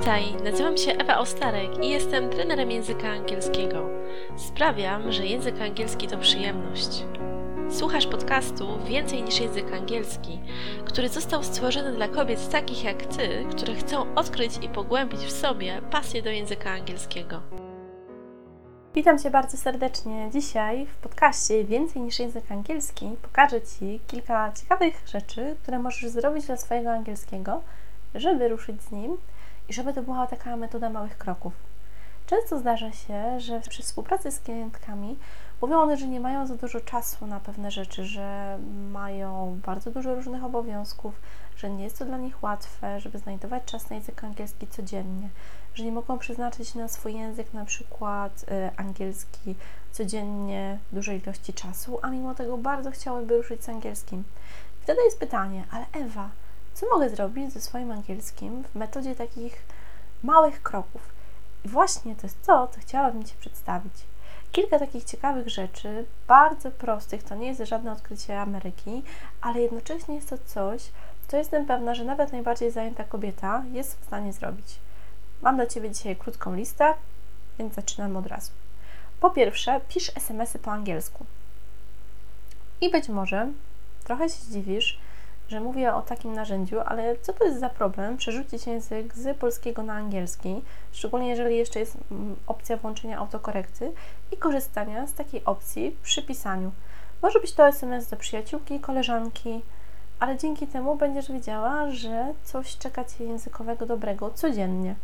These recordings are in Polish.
Witaj, nazywam się Ewa Ostarek i jestem trenerem języka angielskiego. Sprawiam, że język angielski to przyjemność. Słuchasz podcastu Więcej niż język angielski, który został stworzony dla kobiet takich jak ty, które chcą odkryć i pogłębić w sobie pasję do języka angielskiego. Witam Cię bardzo serdecznie. Dzisiaj w podcaście Więcej niż język angielski pokażę Ci kilka ciekawych rzeczy, które możesz zrobić dla swojego angielskiego, żeby ruszyć z nim i żeby to była taka metoda małych kroków. Często zdarza się, że przy współpracy z klientkami mówią one, że nie mają za dużo czasu na pewne rzeczy, że mają bardzo dużo różnych obowiązków, że nie jest to dla nich łatwe, żeby znajdować czas na język angielski codziennie, że nie mogą przeznaczyć na swój język na przykład y, angielski codziennie dużej ilości czasu, a mimo tego bardzo chciałyby ruszyć z angielskim. Wtedy jest pytanie, ale Ewa, co mogę zrobić ze swoim angielskim w metodzie takich małych kroków? I właśnie to jest to, co chciałabym Ci przedstawić. Kilka takich ciekawych rzeczy, bardzo prostych, to nie jest żadne odkrycie Ameryki, ale jednocześnie jest to coś, co jestem pewna, że nawet najbardziej zajęta kobieta jest w stanie zrobić. Mam dla Ciebie dzisiaj krótką listę, więc zaczynamy od razu. Po pierwsze, pisz SMS-y po angielsku. I być może trochę się zdziwisz, że mówię o takim narzędziu, ale co to jest za problem przerzucić język z polskiego na angielski, szczególnie jeżeli jeszcze jest mm, opcja włączenia autokorekty i korzystania z takiej opcji przy pisaniu. Może być to SMS do przyjaciółki, koleżanki, ale dzięki temu będziesz wiedziała, że coś czeka Cię językowego dobrego codziennie.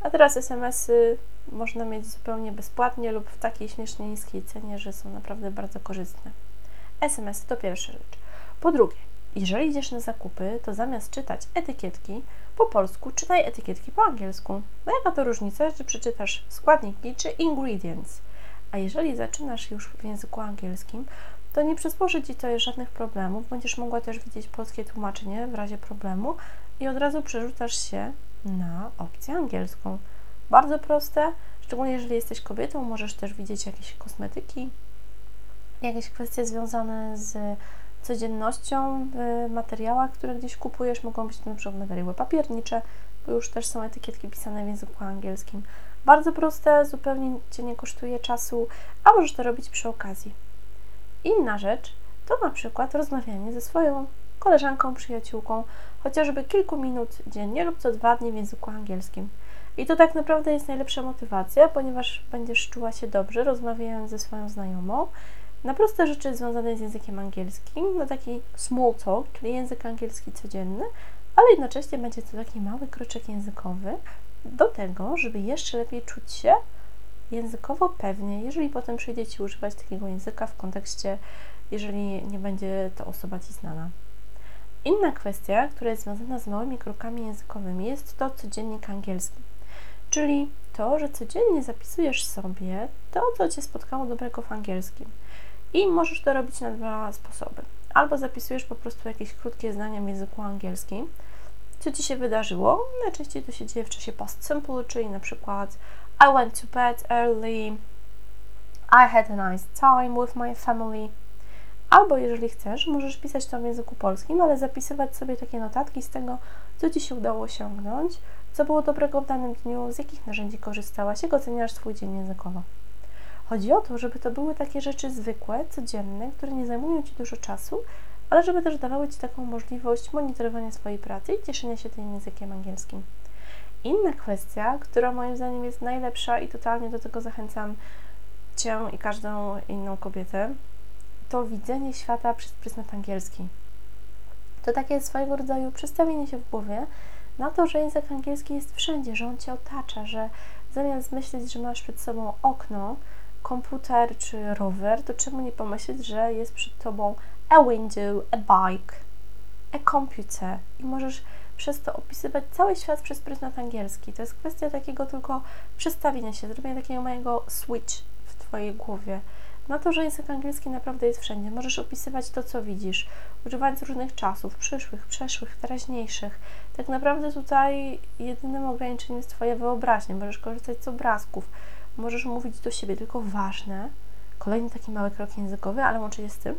A teraz SMS-y można mieć zupełnie bezpłatnie lub w takiej śmiesznie niskiej cenie, że są naprawdę bardzo korzystne. SMS to pierwsza rzecz. Po drugie, jeżeli idziesz na zakupy, to zamiast czytać etykietki po polsku, czytaj etykietki po angielsku. No jaka to różnica, czy przeczytasz składniki, czy ingredients. A jeżeli zaczynasz już w języku angielskim, to nie przysporzy Ci to żadnych problemów. Będziesz mogła też widzieć polskie tłumaczenie w razie problemu i od razu przerzucasz się na opcję angielską. Bardzo proste, szczególnie jeżeli jesteś kobietą, możesz też widzieć jakieś kosmetyki, jakieś kwestie związane z codziennością w materiałach, które gdzieś kupujesz. Mogą być to przykład materiały papiernicze, bo już też są etykietki pisane w języku angielskim. Bardzo proste, zupełnie Cię nie kosztuje czasu, a możesz to robić przy okazji. Inna rzecz to na przykład rozmawianie ze swoją koleżanką, przyjaciółką, chociażby kilku minut dziennie lub co dwa dni w języku angielskim. I to tak naprawdę jest najlepsza motywacja, ponieważ będziesz czuła się dobrze rozmawiając ze swoją znajomą na proste rzeczy związane z językiem angielskim, na taki small talk, czyli język angielski codzienny, ale jednocześnie będzie to taki mały kroczek językowy do tego, żeby jeszcze lepiej czuć się językowo pewnie, jeżeli potem przyjdzie Ci używać takiego języka w kontekście, jeżeli nie będzie to osoba Ci znana. Inna kwestia, która jest związana z małymi krokami językowymi, jest to codziennik angielski. Czyli to, że codziennie zapisujesz sobie to, co Cię spotkało dobrego w angielskim. I możesz to robić na dwa sposoby. Albo zapisujesz po prostu jakieś krótkie zdania w języku angielskim, co Ci się wydarzyło. Najczęściej to się dzieje w czasie past simple, czyli na przykład I went to bed early, I had a nice time with my family. Albo jeżeli chcesz, możesz pisać to w języku polskim, ale zapisywać sobie takie notatki z tego, co Ci się udało osiągnąć, co było dobrego w danym dniu, z jakich narzędzi korzystałaś, jak oceniasz swój dzień językowo. Chodzi o to, żeby to były takie rzeczy zwykłe, codzienne, które nie zajmują Ci dużo czasu, ale żeby też dawały Ci taką możliwość monitorowania swojej pracy i cieszenia się tym językiem angielskim. Inna kwestia, która moim zdaniem jest najlepsza i totalnie do tego zachęcam Cię i każdą inną kobietę, to widzenie świata przez pryzmat angielski. To takie swojego rodzaju przestawienie się w głowie na to, że język angielski jest wszędzie, że on Cię otacza, że zamiast myśleć, że masz przed sobą okno, komputer czy rower, to czemu nie pomyśleć, że jest przed Tobą a window, a bike, a computer i możesz przez to opisywać cały świat przez pryzmat angielski. To jest kwestia takiego tylko przestawienia się, zrobienia takiego małego switch w Twojej głowie na to, że język angielski naprawdę jest wszędzie. Możesz opisywać to, co widzisz, używając różnych czasów, przyszłych, przeszłych, teraźniejszych. Tak naprawdę tutaj jedynym ograniczeniem jest Twoja wyobraźnia. Możesz korzystać z obrazków, możesz mówić do siebie, tylko ważne, kolejny taki mały krok językowy, ale łącznie z tym,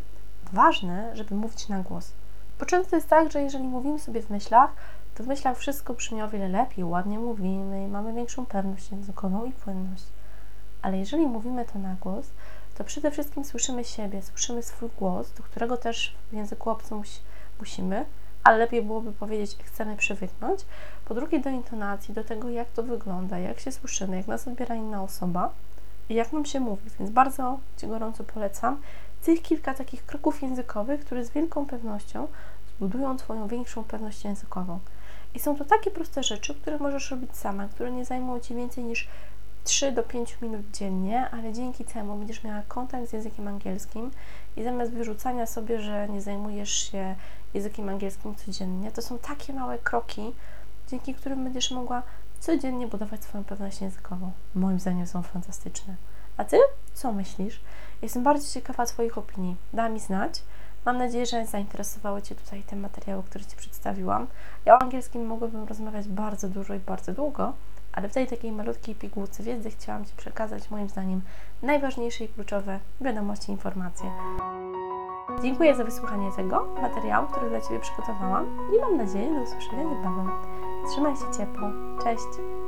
ważne, żeby mówić na głos. Bo często jest tak, że jeżeli mówimy sobie w myślach, to w myślach wszystko brzmi o wiele lepiej, ładnie mówimy i mamy większą pewność językową i płynność. Ale jeżeli mówimy to na głos, to przede wszystkim słyszymy siebie, słyszymy swój głos, do którego też w języku obcym musimy, ale lepiej byłoby powiedzieć, chcemy przywyknąć. Po drugie, do intonacji, do tego, jak to wygląda, jak się słyszymy, jak nas odbiera inna osoba i jak nam się mówi. Więc bardzo Ci gorąco polecam tych kilka takich kroków językowych, które z wielką pewnością zbudują Twoją większą pewność językową. I są to takie proste rzeczy, które możesz robić sama, które nie zajmują Ci więcej niż 3 do 5 minut dziennie, ale dzięki temu będziesz miała kontakt z językiem angielskim i zamiast wyrzucania sobie, że nie zajmujesz się językiem angielskim codziennie, to są takie małe kroki, dzięki którym będziesz mogła codziennie budować swoją pewność językową. Moim zdaniem są fantastyczne. A Ty co myślisz? Jestem bardzo ciekawa Twoich opinii. Da mi znać. Mam nadzieję, że zainteresowały Cię tutaj te materiały, które Ci przedstawiłam. Ja o angielskim mogłabym rozmawiać bardzo dużo i bardzo długo, ale w tej takiej malutkiej pigułce wiedzy chciałam Ci przekazać moim zdaniem najważniejsze i kluczowe wiadomości, informacje. Dziękuję za wysłuchanie tego materiału, który dla Ciebie przygotowałam i mam nadzieję do usłyszenia niebawem. Trzymaj się ciepło. Cześć!